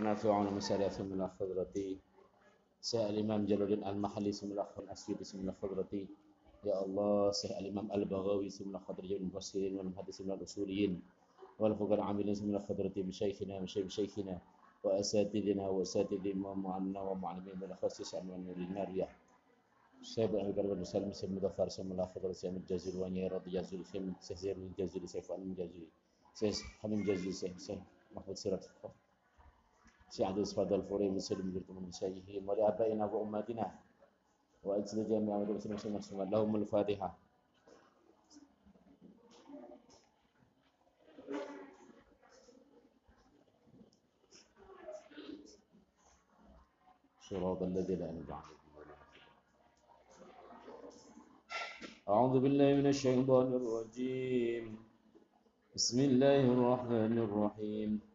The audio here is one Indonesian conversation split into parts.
نافع عن مسألة ثم الخضرة سأل الإمام جلال الدين المحلي ثم الأخر الأسود ثم الخضرة يا الله سأل الإمام البغوي ثم الخضرة جل المفسرين والمحدثين من الأصوليين والفقهاء العاملين ثم الخضرة بشيخنا مشايخ شيخنا وأساتذنا وأساتذ معنا ومعلمين من الخصيص عن من النارية. سيد أبي بكر بن سلم سيد مدفر سيد ملأ خضر سيد مجازي الوانية رضي جازي الخيم سيد زير مجازي سيد فعل مجازي سيد حمد مجازي سيد محمود سيرت. فقط سعد سفاد الفوري مسلم جرت من مسيحه مولي أبائنا وامهاتنا وأجل جميع مدرسة المسلمين نفسهم اللهم الفاتحة. صراط الذي لا نبع أعوذ بالله من الشيطان الرجيم. بسم الله الرحمن الرحيم.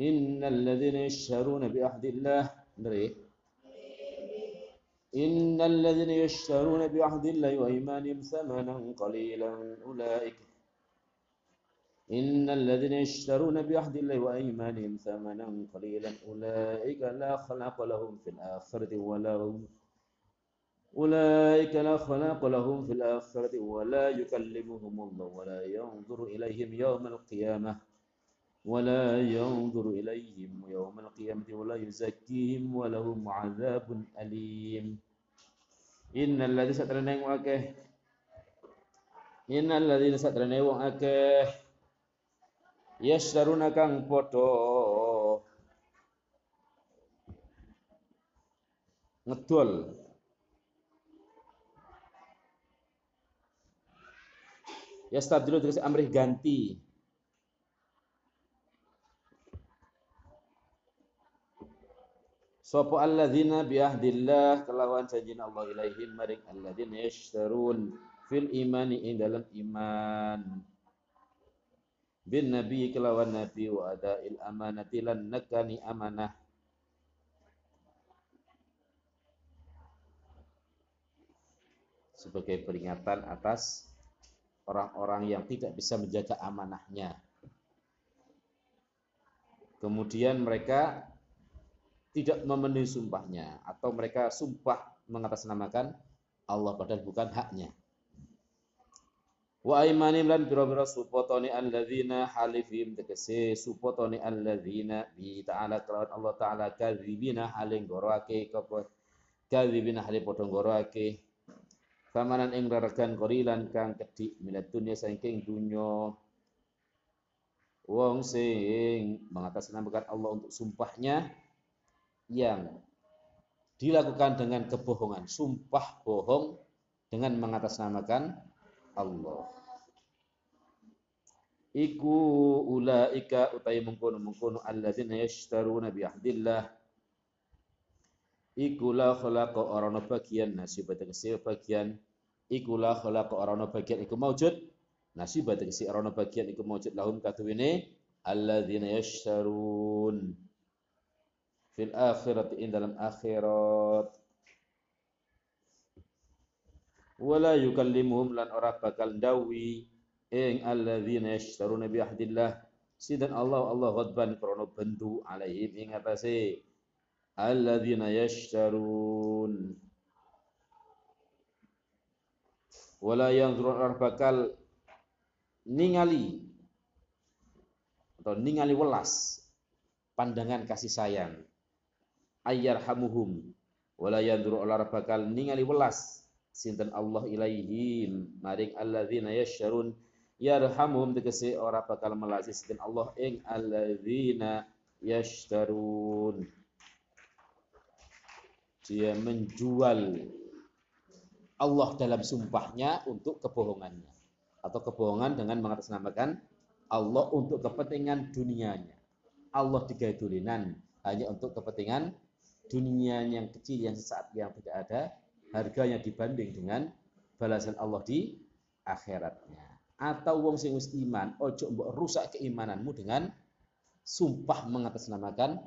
إن الذين يشترون بعهد الله دري إن الذين يشترون بعهد الله وإيمانهم ثمنا قليلا أولئك. إن الذين يشترون بعهد الله وأيمانهم ثمنا قليلا أولئك لا خلق لهم في الآخرة ولا هم أولئك لا خلاق لهم في الآخرة ولا يكلمهم الله ولا ينظر إليهم يوم القيامة. ولا ينظر إليهم يوم القيامة ولا يزكيهم ولهم عذاب أليم إن الذين سترنين وأكه إن الذين سترنين وأكه يشترون كان بوتو ngedol Yastabdilu terus amrih ganti. Sopo alladzina biahdillah kelawan janjina Allah ilaihim maring alladzina yashtarun fil imani ing dalam iman. Bin nabi kelawan nabi wa adail amanati lan nakani amanah. Sebagai peringatan atas orang-orang yang tidak bisa menjaga amanahnya. Kemudian mereka tidak memenuhi sumpahnya atau mereka sumpah mengatasnamakan Allah padahal bukan haknya. Wa aimanim lan biro-biro supotoni alladzina halifim tegese supotoni alladzina bi ta'ala kelawan Allah ta'ala kadzibina haling goroake kapa kadzibina haling padha goroake Famanan ing raragan korilan kang kedik milat dunia saking dunya wong sing mengatasnamakan Allah untuk sumpahnya yang dilakukan dengan kebohongan, sumpah bohong dengan mengatasnamakan Allah. Iku ulaika utai mengkono mengkono alladzina yashtaruna bi ahdillah. Ikulah khalaqa orana bagian nasib tegese bagian. Ikulah khalaqa orana bagian iku maujud. Nasib tegese orana bagian iku maujud. Lahum katuwene alladzina yashtarun fil akhirati in dalam akhirat. Wala yukallimuhum lan ora bakal dawi ing alladzina yashtaruna bi ahdillah. Sidan Allah Allah ghadban krana bendu alaihim ing atase. Alladzina yashtarun. Wala yanzurun bakal ningali atau ningali welas pandangan kasih sayang ayyarhamuhum wala yanzuru olar bakal ningali welas. Sinten Allah ilaihim. Maring alladzina yashtarun yarhamuhum tegese ora bakal melasi sinten Allah ing alladzina yashtarun. Dia menjual Allah dalam sumpahnya untuk kebohongannya. Atau kebohongan dengan mengatasnamakan Allah untuk kepentingan dunianya. Allah digadulinan hanya untuk kepentingan dunia yang kecil yang sesaat yang tidak ada harganya dibanding dengan balasan Allah di akhiratnya. Atau wong sing wis iman, ojo mbok rusak keimananmu dengan sumpah mengatasnamakan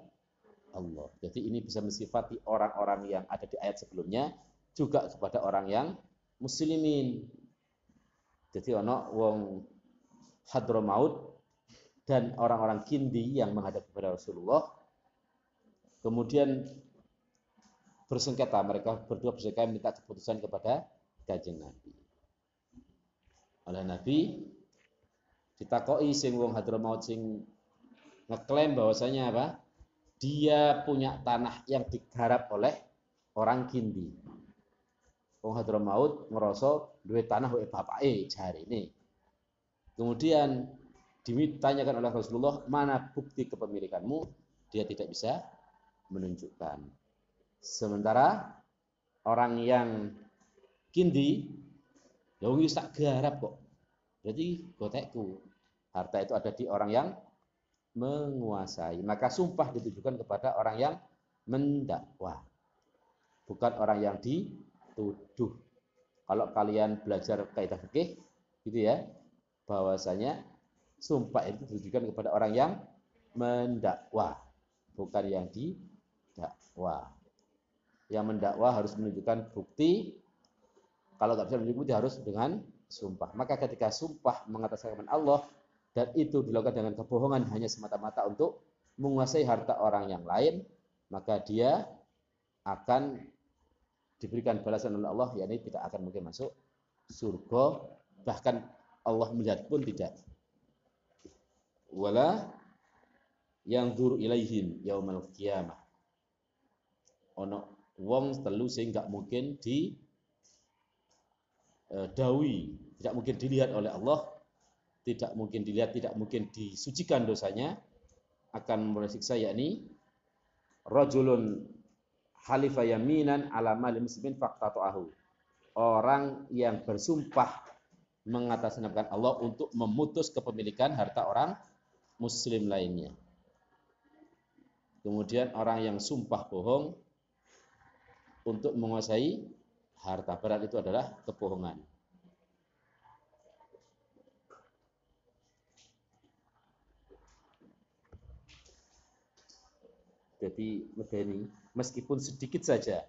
Allah. Jadi ini bisa mensifati orang-orang yang ada di ayat sebelumnya juga kepada orang yang muslimin. Jadi ono wong Hadramaut dan orang-orang Kindi yang menghadap kepada Rasulullah Kemudian bersengketa, mereka berdua bersengketa minta keputusan kepada kanjeng Nabi. Oleh Nabi ditakoi sing wong Hadramaut sing ngeklaim bahwasanya apa? Dia punya tanah yang digarap oleh orang Kindi. Wong Hadramaut ngerasa duwe tanah wae bapake ini. Kemudian ditanyakan oleh Rasulullah, "Mana bukti kepemilikanmu?" Dia tidak bisa menunjukkan. Sementara orang yang kindi, ya wong tak garap kok. Berarti gotekku. Harta itu ada di orang yang menguasai. Maka sumpah ditujukan kepada orang yang mendakwa. Bukan orang yang dituduh. Kalau kalian belajar kaidah fikih gitu ya, bahwasanya sumpah itu ditujukan kepada orang yang mendakwa, bukan yang didakwa. Yang mendakwa harus menunjukkan bukti. Kalau nggak bisa menunjukkan bukti harus dengan sumpah. Maka ketika sumpah mengatasnamakan Allah dan itu dilakukan dengan kebohongan hanya semata-mata untuk menguasai harta orang yang lain, maka dia akan diberikan balasan oleh Allah, yakni tidak akan mungkin masuk surga, bahkan Allah melihat pun tidak. Wala yang ilaihim yaumal qiyamah. Ono wong telu sing gak mungkin di eh, dawi, tidak mungkin dilihat oleh Allah, tidak mungkin dilihat, tidak mungkin disucikan dosanya, akan siksa yakni rajulun halifa yaminan ala mali muslimin faqtatahu. Orang yang bersumpah mengatasnamakan Allah untuk memutus kepemilikan harta orang muslim lainnya. Kemudian orang yang sumpah bohong untuk menguasai harta berat itu adalah kebohongan. Jadi medeni meskipun sedikit saja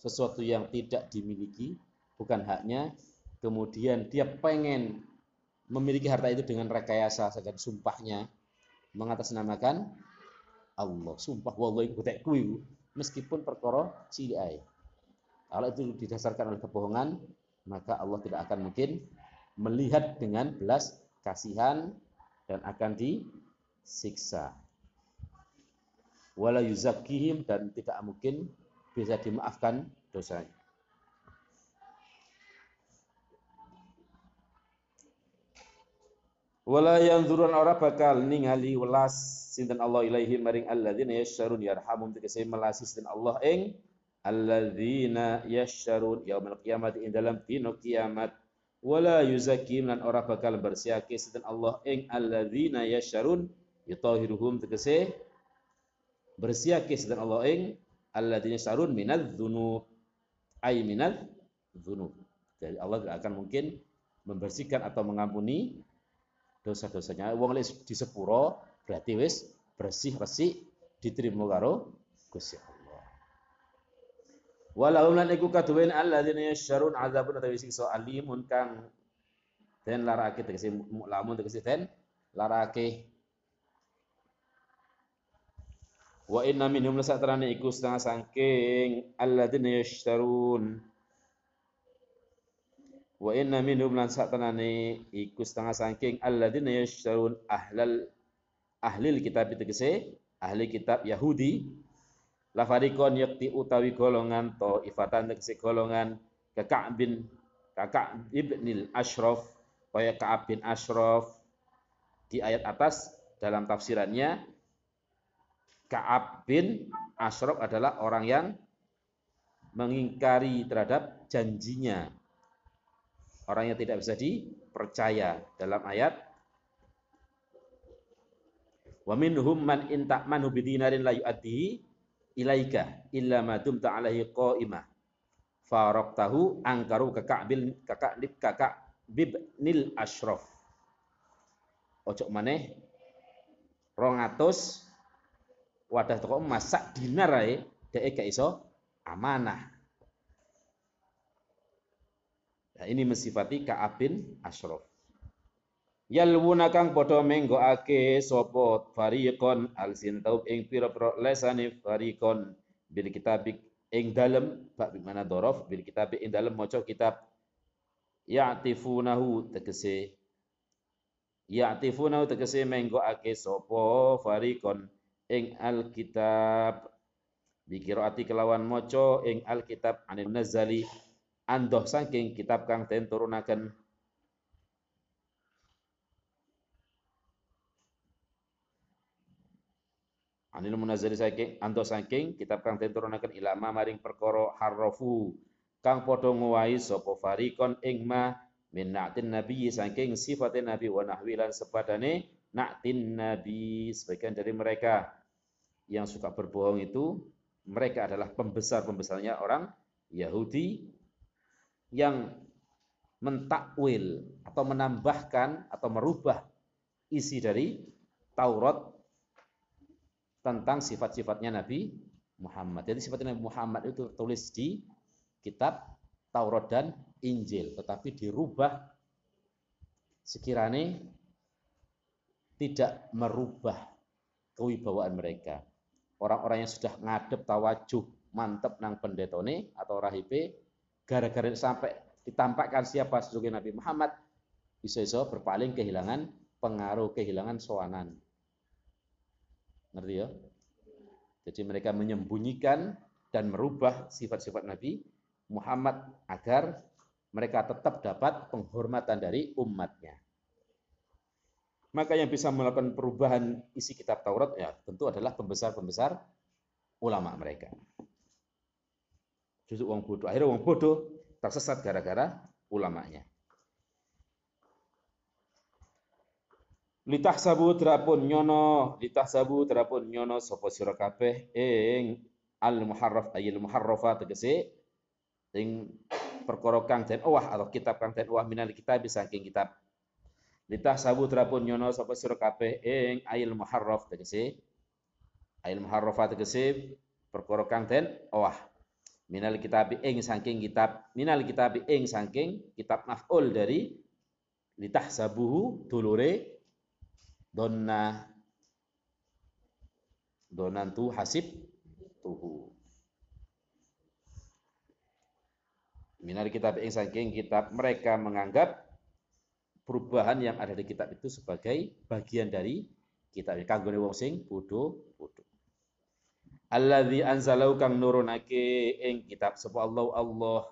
sesuatu yang tidak dimiliki bukan haknya kemudian dia pengen memiliki harta itu dengan rekayasa segan sumpahnya mengatasnamakan Allah sumpah wallahi kutek meskipun perkara cilik kalau itu didasarkan oleh kebohongan maka Allah tidak akan mungkin melihat dengan belas kasihan dan akan disiksa wala yuzakkihim dan tidak mungkin bisa dimaafkan dosanya. Wala yanzurun ora bakal ningali welas sinten Allah ilaihi maring alladzina yasyarun yarhamum tegese melasi sinten Allah ing alladzina yasyarun yaumil qiyamati ing dalam dino kiamat wala yuzakim lan ora bakal bersiake sinten Allah ing alladzina yasyarun yutahiruhum tegese bersiakis dan Allah ing alladzina sarun minadz dzunub ay minadz dzunub. Jadi Allah tidak akan mungkin membersihkan atau mengampuni dosa-dosanya. Wong di sepuro berarti wis bersih resik diterima karo Gusti Allah. Walau lan iku kaduwen alladzina yasyarun azabun utawi siksa alimun kang den larake tegese lamun tegese den larake Wa inna minhum lasatrani iku setengah sangking alladzina yashtarun Wa inna minhum lan satanane iku setengah sangking alladzina yashtarun ahlal ahlil kitab tegese ahli kitab Yahudi lafarikon yakti utawi golongan to ifatan tegese golongan kakak bin kakak ibnil ashraf kaya Ka'ab bin Ashraf di ayat atas dalam tafsirannya Ka'ab bin Ashraf adalah orang yang mengingkari terhadap janjinya. Orang yang tidak bisa dipercaya dalam ayat Wa minhum man in ta'manhu bidinarin la yu'addihi ilaika illa ma dumta alaihi qa'imah. Faraqtahu angkaru kakak kakak kakak bibnil ashraf. Ojo maneh 200 wadah toko masak dinar ae dhek gak iso amanah. Nah, ini mensifati Ka'ab bin Ashraf. Yalwuna kang padha menggokake sapa fariqon alsintaub ing pira-pira lesane fariqon bil kitabik ing dalem bak mana dorof bil kitabik ing dalem maca kitab ya'tifunahu tegese ya'tifunahu tegese menggokake sapa fariqon ing alkitab bikiraati kelawan maca ing alkitab anil nazali andoh saking kitab kang den turunaken. Anil munazzali saking anto saking kitab kang den turunaken ilama maring perkara harrafu kang padha ngowahi sapa farikon ing ma min na'tin nabi saking sifatin nabi wa nahwi lan sepadane na'tin nabi. Sebagian dari mereka yang suka berbohong itu mereka adalah pembesar-pembesarnya orang Yahudi yang mentakwil atau menambahkan atau merubah isi dari Taurat tentang sifat-sifatnya Nabi Muhammad. Jadi sifatnya Nabi Muhammad itu tertulis di kitab Taurat dan Injil, tetapi dirubah sekiranya tidak merubah kewibawaan mereka. Orang-orang yang sudah ngadep tawajuh mantep nang pendetone atau rahibe gara-gara sampai ditampakkan siapa sesungguhnya Nabi Muhammad bisa-bisa berpaling kehilangan pengaruh kehilangan soanan Ngerti ya? Jadi mereka menyembunyikan dan merubah sifat-sifat Nabi Muhammad agar mereka tetap dapat penghormatan dari umatnya. Maka yang bisa melakukan perubahan isi kitab Taurat ya tentu adalah pembesar-pembesar ulama mereka. Justru uang bodoh. Akhirnya uang bodoh tersesat gara-gara ulamanya. sabu terapun nyono sabu terapun nyono sapa sira kabeh ing al muharraf ayil muharrafa tegese ing perkara kang den owah atau kitab kang den owah minal kitab saking kitab sabu terapun nyono sapa sira kabeh ing ayil muharraf tegese ayil muharrafa tegese perkara kang den owah minal kitab ing saking kitab minal kitab ing saking kitab maf'ul dari litahsabuhu dulure donna donantu hasib tuhu. Minar kitab ing saking kitab mereka menganggap perubahan yang ada di kitab itu sebagai bagian dari kitab kanggone wong sing bodho bodho Alladzi anzalau kang nurunake ing kitab sapa Allah Allah.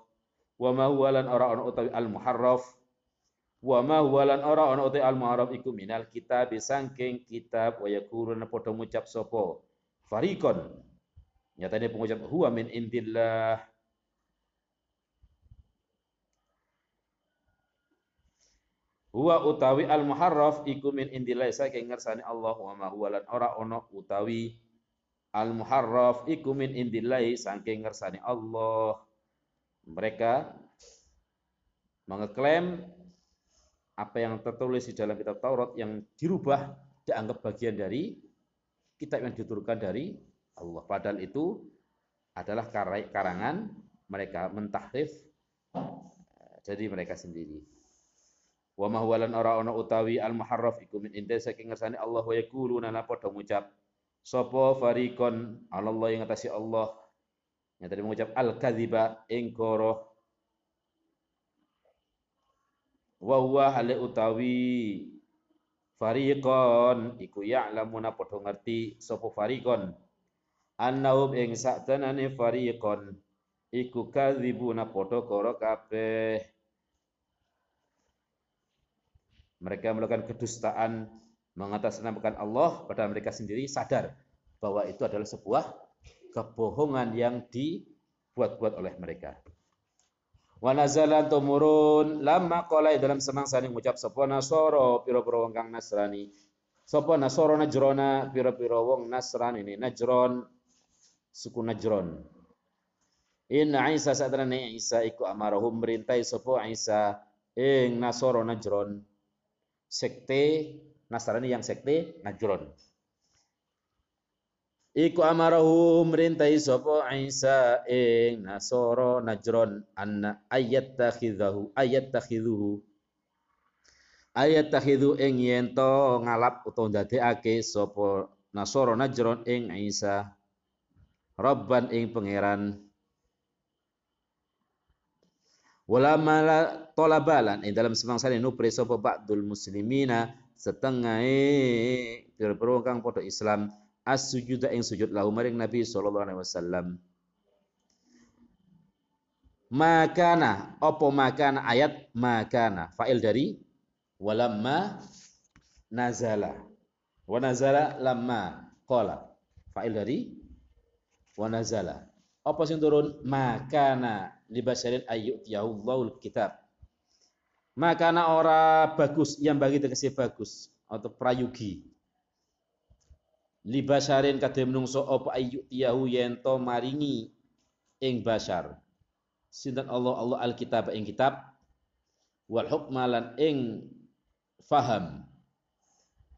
Wa ma huwa lan ora ana utawi al muharraf Wa ma huwa lan ora ana uti al mu'arraf iku minal kitab sangking kitab wa yakuruna padha ngucap sapa? Fariqon nyatane pengucap huwa min indillah. Huwa utawi al muharraf iku min indillah saking ngersani Allah. Wa ma huwa lan ora ana utawi al muharraf iku min indillah saking ngersani Allah mereka mengeklaim apa yang tertulis di dalam kitab Taurat yang dirubah dianggap bagian dari kitab yang diturunkan dari Allah. Padahal itu adalah karangan mereka mentahrif jadi eh, mereka sendiri. Wa ma huwa lan ora ana utawi al muharraf iku min inda saking ngersane Allah wa yaquluna la padha ngucap sapa fariqon Allah yang ngatasi Allah. Yang tadi mengucap al kadziba ing goroh wa huwa hale utawi fariqon iku ya'lamuna padha ngerti sapa fariqon annahum ing saktenane fariqon iku kadzibuna padha karo kabeh. Mereka melakukan kedustaan mengatasnamakan Allah pada mereka sendiri sadar bahwa itu adalah sebuah kebohongan yang dibuat-buat oleh mereka. Wa nazalan tumurun lamma qala dalam semangsa ning ngucap sapa nasara pira-pira wong kang nasrani. Sapa nasara najrona pira-pira wong nasrani ini najron suku najron. Inna Isa satrane Isa iku amarahum merintai sapa Isa ing nasara najron. Sekte Nasrani yang sekte Najron. Iku amarahu merintai sapa Isa ing Nasara Najron. Anna ayat takhidahu ayat takhiduhu ayat tahidu ing yen to ngalap utawa ndadekake sapa Nasara Najron ing Isa. Rabban ing pangeran. Wala mala tolabalan. Ing dalam semangsa nupri sapa ba'dul muslimina setengah pira-pira kang padha Islam. As-sujuda ing sujud lahu maring Nabi sallallahu alaihi wasallam. Makana apa makana? Ayat makana. Fa'il dari walamma nazala. Wa nazala lamma qala. Fa'il dari wa nazala apa sing turun? Makana libasyarin ayyutiyahullahu kitab makana ora bagus yang bagi tegese bagus. Atau prayugi. Libasyarin kadhe menungso apa ayyutiyahu yen to maringi ing basar. Sinten Allah Allah alkitab ing kitab. Wal hukmalan ing faham.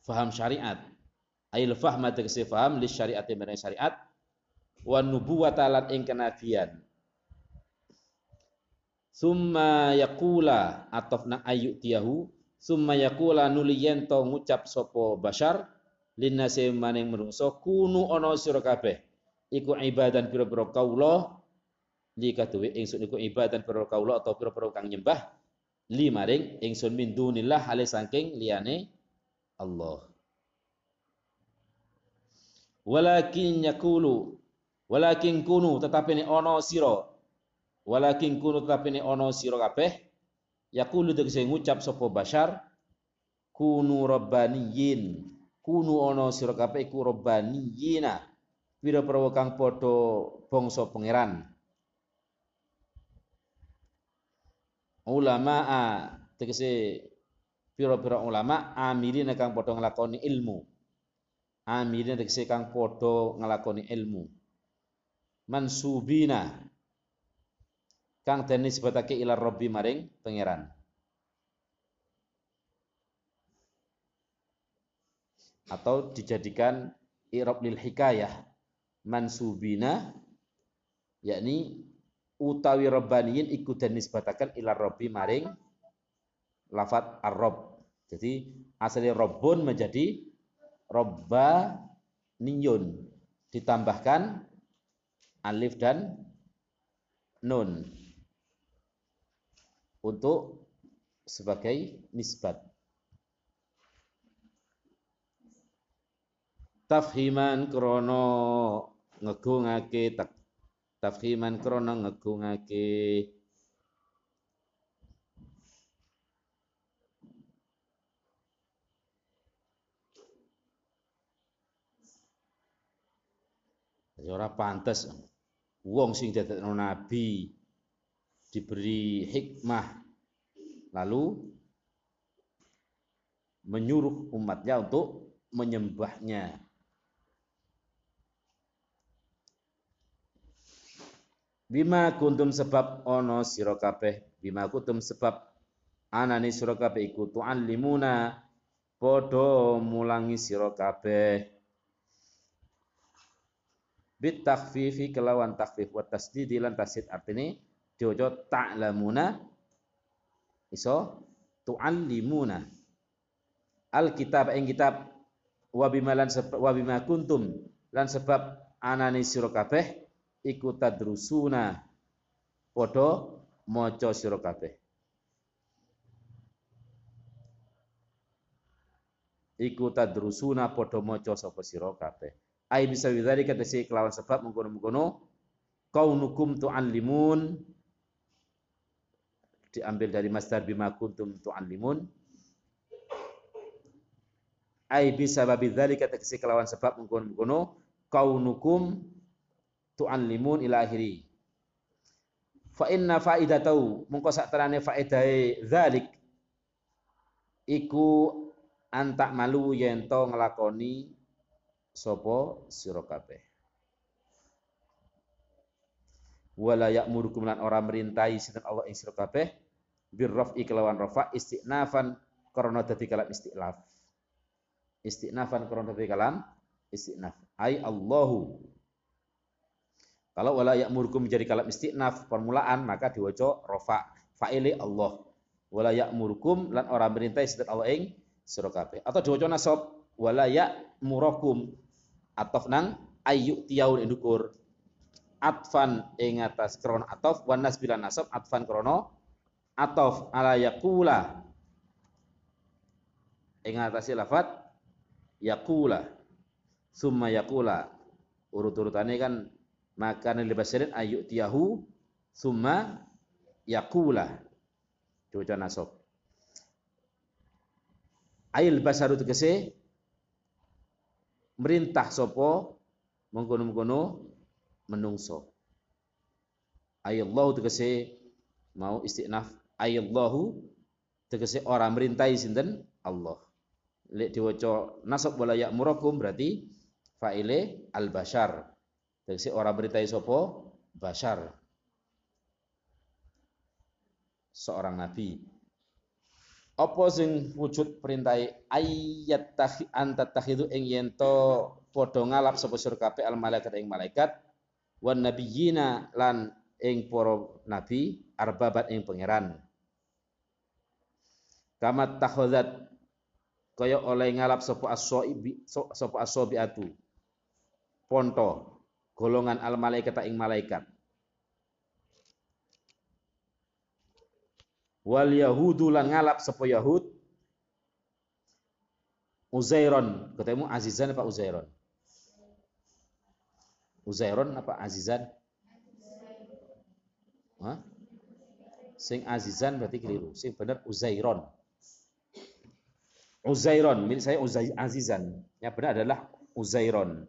Faham syariat. Ail fahma tegese faham li syariat syariat. Wa nubuwata ing kenabian summa yaqula atofna tiyahu. Summa yaqula nuliyen to ngucap sapa bashar. Linnase maning menungso kunu ana sira kabeh. Iku ibadan pira-pira kaula li kaduwe ingsun iku ibadan pira kaula atau pira-pira kang nyembah. Li maring ingsun min dunillah hale saking liyane Allah. Walakin yaqulu Walakin kunu tetapi ini ono siro. Walakin kunu ono siro kabeh. Yaqulu tegese ngucap sapa bashar kunu rabbaniyin. Kunu ono siro kabeh iku rabbaniyina. Pira-pira kang padha bangsa pangeran. Ulama tegese pira-pira ulama amilina kang padha nglakoni ilmu. Amilina tegese kang padha nglakoni ilmu mansubina kang den nisbatake ila rabbi maring pangeran. Atau dijadikan i'rab lil hikayah mansubina yakni utawi rabbaniyin iku den nisbataken ila rabbi maring lafat ar-rabb. Jadi asalnya rabbun menjadi robba niyun. Ditambahkan alif dan nun untuk sebagai nisbat. Tafhiman krono ngegungake tafhiman krono ngegungake ora pantes wong sing dadekno nabi diberi hikmah lalu menyuruh umatnya untuk menyembahnya. Bima kuntum sebab ono sira kabeh, bima kuntum sebab anani sira kabeh iku tu'allimuna padha mulangi sira kabeh bit takhfifi kelawan takhfif wa tasdidi lan tasdid artine diwaca ta'lamuna. Iso tu'allimuna. Alkitab ing kitab wa bima lan wa bima kuntum lan sebab anane sira kabeh iku tadrusuna. Padha maca sira kabeh. Iku tadrusuna padha maca sapa sira kabeh. Ai bisa kata si kelawan sebab mengkono-mengkono kaunukum tu'allimun diambil dari masdar bima kuntum tu'allimun. Ai bisa babi kata si kelawan sebab mengkono-mengkono kaunukum tu'allimun ila akhiri. Fa inna faidatahu mungko sak terane faidahe dzalik iku antak malu yen to nglakoni sopo sira wala ya'murukum lan ora merintahi sinten Allah ing sira kabeh birrafi kelawan rafa istinafan karena dadi kalam istinaf istinafan karena dadi kalam istinaf. Ai Allahu. Kalau wala ya'murukum menjadi kalam istinaf permulaan maka diwaca rafa fa'ili Allah. Wala ya'murukum lan ora merintah sinten Allah ing sira kabeh. Atau diwaca nasab wala ya'murukum. Atof nang ayu tiyaun indukur atfan ing atas krono atof wan nasbilan nasab atfan krono atof. Ala yakula. Ing atas lafat yakula. Summa yakula. Urut-urutannya kan maka libasirin ayu tiyahu summa yakula. Cuaca nasab. Ail basaru tegese merintah sopo mengkono-mengkono menungso. Ayallahu tegese mau istinaf ayallahu tegese orang merintai sinten Allah. Lek diwaca nasab wala ya'murakum berarti fa'ile al-bashar. Tegese orang merintai sopo bashar seorang nabi. Apa sing wujud perintah ayat tahi antat tahidu ing yento padha ngalap sapa kabeh al malaikat ing malaikat wan nabiyina lan ing para nabi arbabat ing pangeran. Kama takhadzat kaya oleh ngalap sapa as-saibi sapa as-sabiatu. Ponto golongan al malaikat ing malaikat wal yahudu lan ngalap sapa yahud Uzairon ketemu Azizan apa Uzairon Uzairon apa Azizan Hah? Sing Azizan berarti keliru. Sing benar Uzairon. Uzairon, milik saya Uzai Azizan. Yang benar adalah Uzairon.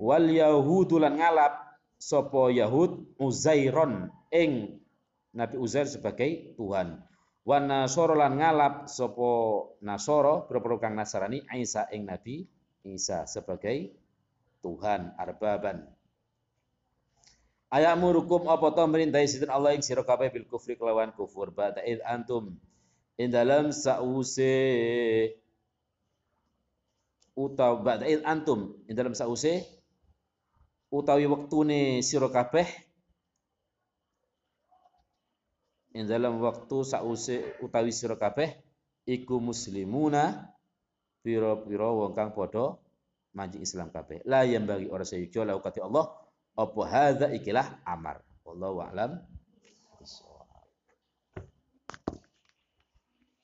Wal Yahudu lan ngalap sopo Yahud Uzairon ing Nabi Uzair sebagai Tuhan. Wa nasoro lan ngalap sopo nasoro boro kang Nasrani Isa ing Nabi Isa sebagai Tuhan arbaban. Ayat murukum apa to merintahi sinten Allah ing sira kabeh bil kufri kelawan kufur ba'da id antum ing dalam sause utaw ba'da id antum ing dalam sause utawi wektune sira kabeh ing dalam waktu sause utawi sira kabeh iku muslimuna pira-pira wong kang padha manji Islam kabeh. La yang bagi ora sayujo lau kati Allah. Apa hadza ikilah amar. Wallahu a'lam